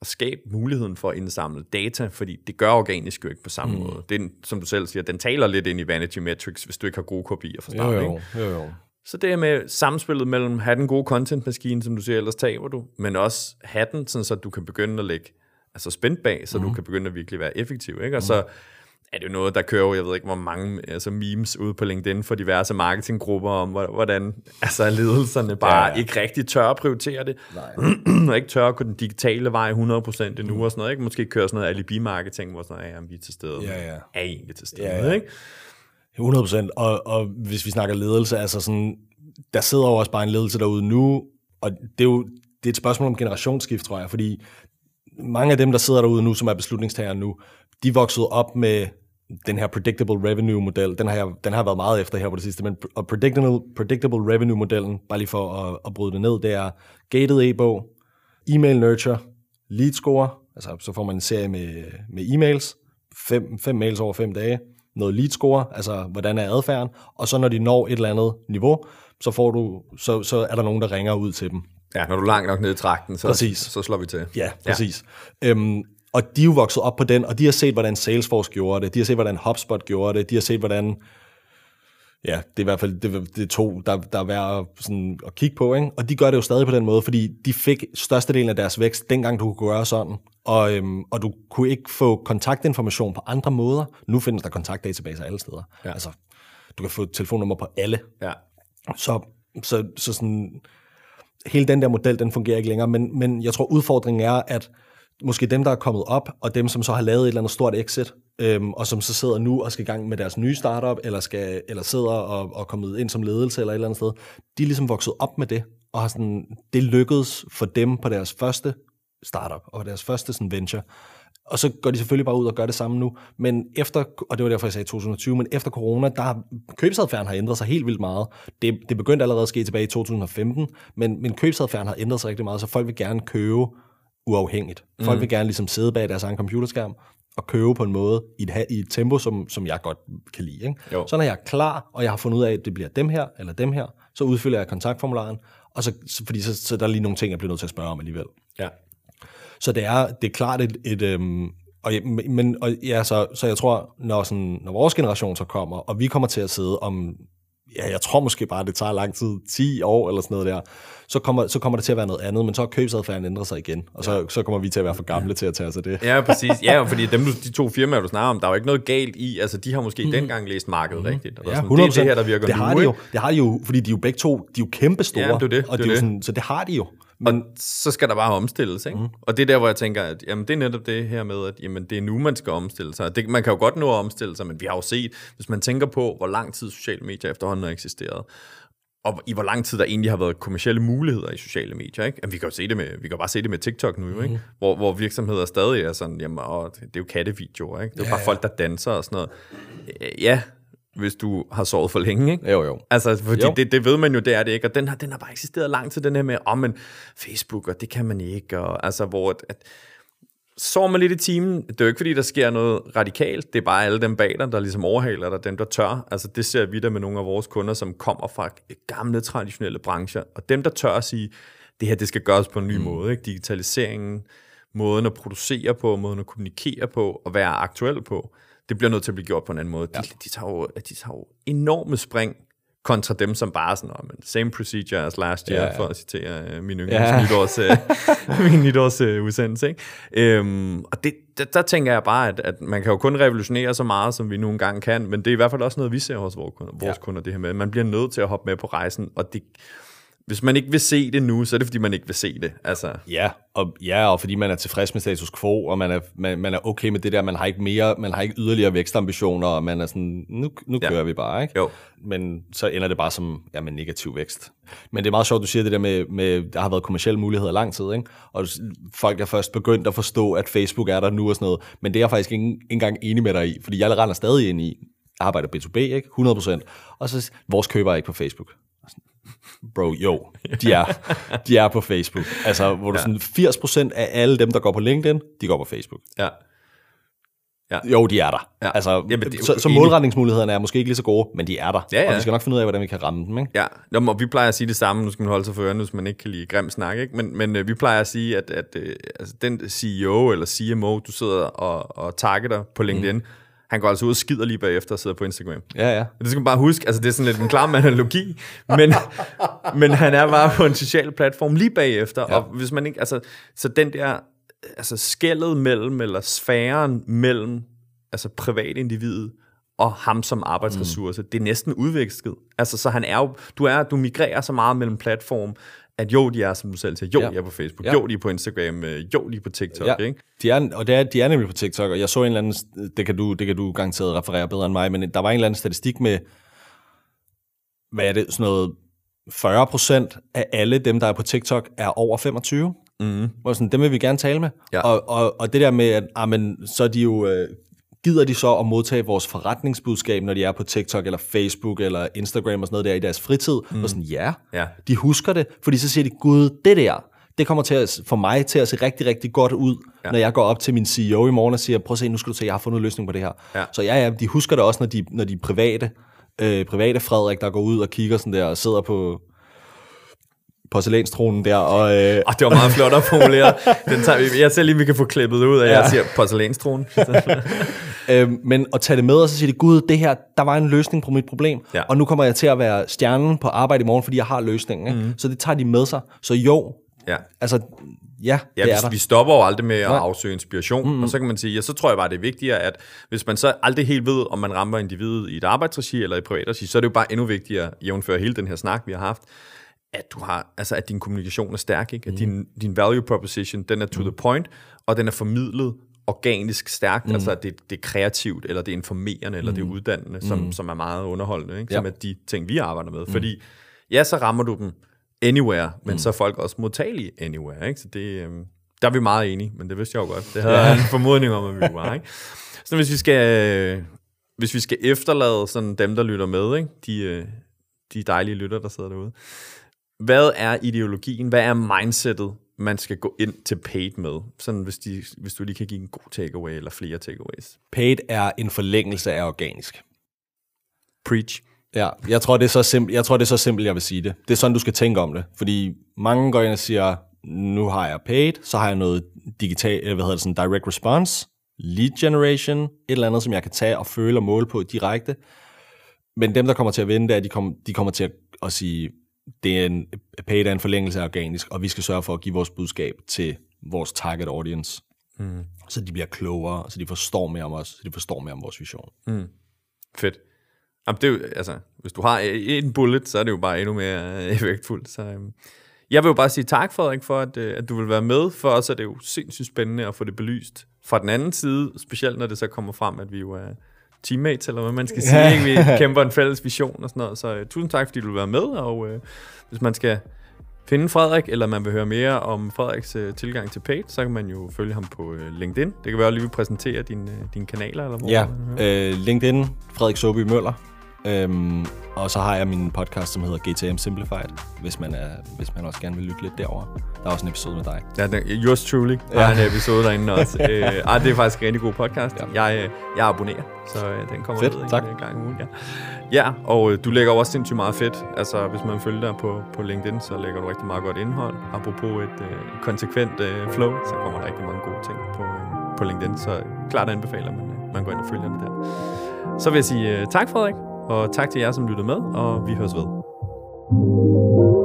at skabe muligheden for at indsamle data, fordi det gør organisk jo ikke på samme mm. måde. Det, som du selv siger, den taler lidt ind i vanity metrics, hvis du ikke har gode kopier fra starten. Jo, jo, jo, jo. Så det er med samspillet mellem have den gode content-maskine, som du siger, ellers taber du, men også have den, sådan, så du kan begynde at lægge altså spændt bag, så mm. du kan begynde at virkelig være effektiv. Ikke? Og mm. så er det jo noget, der kører, jeg ved ikke, hvor mange altså memes ude på LinkedIn for diverse marketinggrupper om, hvordan altså, ledelserne bare ja, ja. ikke rigtig tør at prioritere det. Nej. og ikke tør at gå den digitale vej 100% endnu mm. og sådan noget. Ikke? Måske køre sådan noget alibi-marketing, hvor sådan noget, ja, vi er til stede. Ja, ja. Er egentlig til stede, ja, ja. ikke? 100 Og, og hvis vi snakker ledelse, altså sådan, der sidder jo også bare en ledelse derude nu, og det er jo det er et spørgsmål om generationsskift, tror jeg, fordi mange af dem, der sidder derude nu, som er beslutningstagere nu, de voksede op med den her predictable revenue model, den har, jeg, den har været meget efter her på det sidste, men og predictable, predictable revenue modellen, bare lige for at, at bryde det ned, det er gated e-bog, email nurture, lead score, altså så får man en serie med, med e-mails, fem, fem mails over fem dage, noget lead score, altså hvordan er adfærden, og så når de når et eller andet niveau, så, får du, så, så er der nogen, der ringer ud til dem. Ja, når du er langt nok ned i trakten, så, præcis. så slår vi til. Ja, præcis. Ja. Øhm, og de er jo vokset op på den, og de har set, hvordan Salesforce gjorde det, de har set, hvordan HubSpot gjorde det, de har set, hvordan ja, det er i hvert fald det, det er to, der, der er værd at, sådan, at kigge på, ikke? og de gør det jo stadig på den måde, fordi de fik størstedelen af deres vækst, dengang du kunne gøre sådan, og, øhm, og du kunne ikke få kontaktinformation på andre måder. Nu findes der kontaktdatabaser alle steder. Ja. Altså, du kan få telefonnummer på alle. Ja. Så, så, så sådan, hele den der model, den fungerer ikke længere, men, men jeg tror udfordringen er, at måske dem, der er kommet op, og dem, som så har lavet et eller andet stort exit, øhm, og som så sidder nu og skal i gang med deres nye startup, eller, skal, eller sidder og, og kommet ind som ledelse eller et eller andet sted, de er ligesom vokset op med det, og har sådan, det lykkedes for dem på deres første startup, og deres første sådan venture. Og så går de selvfølgelig bare ud og gør det samme nu. Men efter, og det var derfor, jeg sagde 2020, men efter corona, der har købsadfærden har ændret sig helt vildt meget. Det, det begyndte allerede at ske tilbage i 2015, men, men købsadfærden har ændret sig rigtig meget, så folk vil gerne købe uafhængigt. Folk mm. vil gerne ligesom sidde bag deres egen computerskærm og købe på en måde i et, i et tempo, som, som jeg godt kan lide. Ikke? Så når jeg er klar, og jeg har fundet ud af, at det bliver dem her eller dem her, så udfylder jeg kontaktformularen, og så, fordi så, så der er lige nogle ting, jeg bliver nødt til at spørge om alligevel. Ja. Så det er, det er klart et, et øhm, og, men, og ja, så, så jeg tror, når, sådan, når vores generation så kommer, og vi kommer til at sidde om, ja, jeg tror måske bare, det tager lang tid, 10 år eller sådan noget der, så kommer, så kommer det til at være noget andet, men så har købsadfærden ændret sig igen, og så, ja. så kommer vi til at være for gamle til at tage os af det. Ja, præcis. Ja, fordi dem, de to firmaer, du snakker om, der er jo ikke noget galt i, altså de har måske mm. dengang læst markedet mm. rigtigt. ja, 100%. Det er det her, der virker det nu, har de jo, Det har de jo, fordi de er jo begge to, de er jo kæmpe store, ja, det er det, og det er det. Sådan, så det har de jo. Men, og så skal der bare omstilles, ikke? Mm. Og det er der, hvor jeg tænker, at jamen, det er netop det her med, at jamen, det er nu, man skal omstille sig. Det, man kan jo godt nå at omstille sig, men vi har jo set, hvis man tænker på, hvor lang tid sociale medier efterhånden har eksisteret, og i hvor lang tid der egentlig har været kommersielle muligheder i sociale medier. Ikke? Jamen, vi kan jo se det med, vi kan bare se det med TikTok nu, ikke? Mm. Hvor, hvor virksomheder stadig er sådan, jamen, åh, det er jo kattevideoer, ikke? det er jo ja, bare ja. folk, der danser og sådan noget. Ja, hvis du har sovet for længe, ikke? Jo, jo. Altså, fordi jo. Det, det ved man jo, det er det ikke, og den har, den har bare eksisteret lang tid, den her med, åh, oh, men Facebook, og det kan man ikke, og altså, hvor at, at så man lidt i timen, det er jo ikke fordi, der sker noget radikalt, det er bare alle dem bag dig, der ligesom overhaler dig, dem der tør. Altså det ser vi der med nogle af vores kunder, som kommer fra gamle, traditionelle brancher, og dem der tør at sige, det her, det skal gøres på en ny mm. måde, ikke? digitaliseringen, måden at producere på, måden at kommunikere på, og være aktuel på det bliver nødt til at blive gjort på en anden måde. Ja. De, de, tager jo, de tager jo enorme spring kontra dem, som bare er sådan, oh, men same procedure as last year, Ja, ja, for at citere uh, min yndlings Ja. nytårs, uh, min nytårs uh, udsendelse. Ikke? Um, og det, der, der tænker jeg bare, at, at man kan jo kun revolutionere så meget, som vi nogle gange kan, men det er i hvert fald også noget, vi ser hos vores kunder, vores ja. kunder det her med. Man bliver nødt til at hoppe med på rejsen, og det, hvis man ikke vil se det nu, så er det, fordi man ikke vil se det. Altså, Ja, og, ja, og fordi man er tilfreds med status quo, og man er, man, man er okay med det der, man har ikke mere, man har ikke yderligere vækstambitioner, og man er sådan, nu, nu Ja. kører vi bare, ikke? Jo. Men så ender det bare som, ja, med negativ vækst. Men det er meget sjovt, du siger det der med, med der har været kommersielle muligheder lang tid, ikke? Og folk er først begyndt at forstå, at Facebook er der nu og sådan noget, men det er jeg faktisk ikke ikke engang enig med dig i, fordi jeg render stadig ind i, arbejder B2B, ikke? 100%, og så vores køber er ikke på Facebook. Bro, jo, de er, de er på Facebook. Altså, hvor du Ja. sådan 80% af alle dem, der går på LinkedIn, de går på Facebook. ja. Jo, de er der. Ja. Altså, Jamen, det så, så målretningsmulighederne er måske ikke lige så gode, men de er der. Ja, ja. Og vi skal nok finde ud af, hvordan vi kan ramme dem. Ikke? Ja, Nå, men, og vi plejer at sige det samme, nu skal man holde sig for ørerne, hvis man ikke kan lide grim snak, ikke? men, men øh, vi plejer at sige, at, at øh, altså, den CEO eller CMO, du sidder og, og targeter på LinkedIn, mm. Han går altså ud og skider lige bagefter og sidder på Instagram. Ja, ja. Det skal man bare huske, altså det er sådan lidt en klar analogi, men, men han er bare på en social platform lige bagefter, ja. og hvis man ikke, altså, så den der, altså skældet mellem, eller sfæren mellem, altså privatindividet, og ham som arbejdsressource, mm. det er næsten udvekslet. Altså, så han er jo, du, er, du migrerer så meget mellem platform, at jo, de er, som du selv siger, jo, Ja. de er på Facebook, Ja. ja. jo, de er på Instagram, øh, jo, de er på TikTok, Ja, ikke? de er, og det er, de er nemlig på TikTok, og jeg så en eller anden, det kan, du, det kan du garanteret referere bedre end mig, men der var en eller anden statistik med, hvad er det, sådan noget 40 procent af alle dem, der er på TikTok, er over 25. Mm. Hvor sådan, dem vil vi gerne tale med. Ja. Og, og, og det der med, at ah, men, så er de jo, øh, gider de så at modtage vores forretningsbudskab, når de er på TikTok, eller Facebook, eller Instagram og sådan noget der i deres fritid? Mm. Og sådan, ja, Ja. de husker det, fordi så siger de, gud, det der, det kommer til at, for mig til at se rigtig, rigtig godt ud, ja. når jeg går op til min CEO i morgen og siger, prøv at se, nu skal du se, jeg har fundet en løsning på det her. Ja. Så ja, ja, de husker det også, når de, når de er private, øh, private Frederik, der går ud og kigger sådan der, og sidder på porcelænstronen der, og øh, Og det var meget flot at formulere. Den tager, vi- jeg ser lige, vi kan få klippet ud, at ja. Jeg siger porcelænstroen. øh, men at tage det med, og så siger de, gud, det her, der var en løsning på mit problem, Ja. og nu kommer jeg til at være stjernen på arbejde i morgen, fordi jeg har løsningen. Ikke? Mm. Så det tager de med sig. Så jo, ja. altså, ja, Ja, det er vi, der. vi stopper jo aldrig med at Nej. afsøge inspiration, mm-hmm. og så kan man sige, ja, så tror jeg bare, det er vigtigere, at hvis man så aldrig helt ved, om man rammer individet i et arbejdsregi eller i privatregi, så er det jo bare endnu vigtigere, jævnfør hele den her snak, vi har haft, at du har, altså at din kommunikation er stærk, ikke? at din, din value proposition, den er to the point, og den er formidlet organisk stærkt, mm. altså at det, det er kreativt, eller det er informerende, eller det er uddannende, som, som er meget underholdende, ikke? som Ja. er de ting, vi arbejder med. Fordi ja, så rammer du dem anywhere, men mm. så er folk også modtagelige anywhere. Ikke? Så det, øhm, der er vi meget enige, men det vidste jeg jo godt. Det havde jeg en formodning om, at vi var. Ikke? Så hvis vi skal, hvis vi skal efterlade sådan dem, der lytter med, ikke? De, øh, de dejlige lytter, der sidder derude. Hvad er ideologien? Hvad er mindsetet, man skal gå ind til paid med? Sådan hvis, de, hvis du lige kan give en god takeaway eller flere takeaways. Paid er en forlængelse af organisk. Preach. Ja, jeg tror, det er så simpelt, jeg tror, det er så simpelt, jeg vil sige det. Det er sådan, du skal tænke om det. Fordi mange går ind og siger, nu har jeg paid, så har jeg noget digital, hvad hedder det, sådan direct response, lead generation, et eller andet, som jeg kan tage og føle og måle på direkte. Men dem, der kommer til at vinde, det er, de, kom, de kommer til at, at sige, det er en, paid er en forlængelse af organisk, og vi skal sørge for at give vores budskab til vores target audience. Mm. Så de bliver klogere, så de forstår mere om os, så de forstår mere om vores vision. Fedt. Jamen, det er jo, altså, hvis du har en bullet, så er det jo bare endnu mere øh, effektfuldt. Så, øhm, jeg vil jo bare sige tak, Frederik, for at, øh, at du vil være med. For os er det jo sindssygt spændende at få det belyst fra den anden side, specielt når det så kommer frem, at vi jo er teammates, eller hvad man skal sige. Ikke? Vi kæmper en fælles vision og sådan noget. Så øh, tusind tak, fordi du vil være med. Og øh, hvis man skal finde Frederik, eller man vil høre mere om Frederiks øh, tilgang til Page, så kan man jo følge ham på øh, LinkedIn. Det kan være, at lige vil præsentere dine, øh, dine kanaler, eller hvor Ja, øh, LinkedIn, Frederik Soby Møller. Øhm, og så har jeg min podcast, som hedder GTM Simplified, hvis man, er, hvis man også gerne vil lytte lidt derover. Der er også en episode med dig. Ja, den, yours truly. Der Ja. er en episode derinde også. øh, ej, det er faktisk en rigtig god podcast. Ja. Jeg, øh, jeg abonnerer, så øh, den kommer Fedt, ned tak. en gang om ugen. Ja, ja og øh, du lægger også sindssygt meget fedt. Altså, hvis man følger dig på, på LinkedIn, så lægger du rigtig meget godt indhold. Apropos et øh, konsekvent øh, flow, så kommer der rigtig mange gode ting på, øh, på LinkedIn. Så klart anbefaler man, øh, man går ind og følger det der. Så vil jeg sige øh, tak, Frederik. Og tak til jer, som lyttede med, og vi høres ved.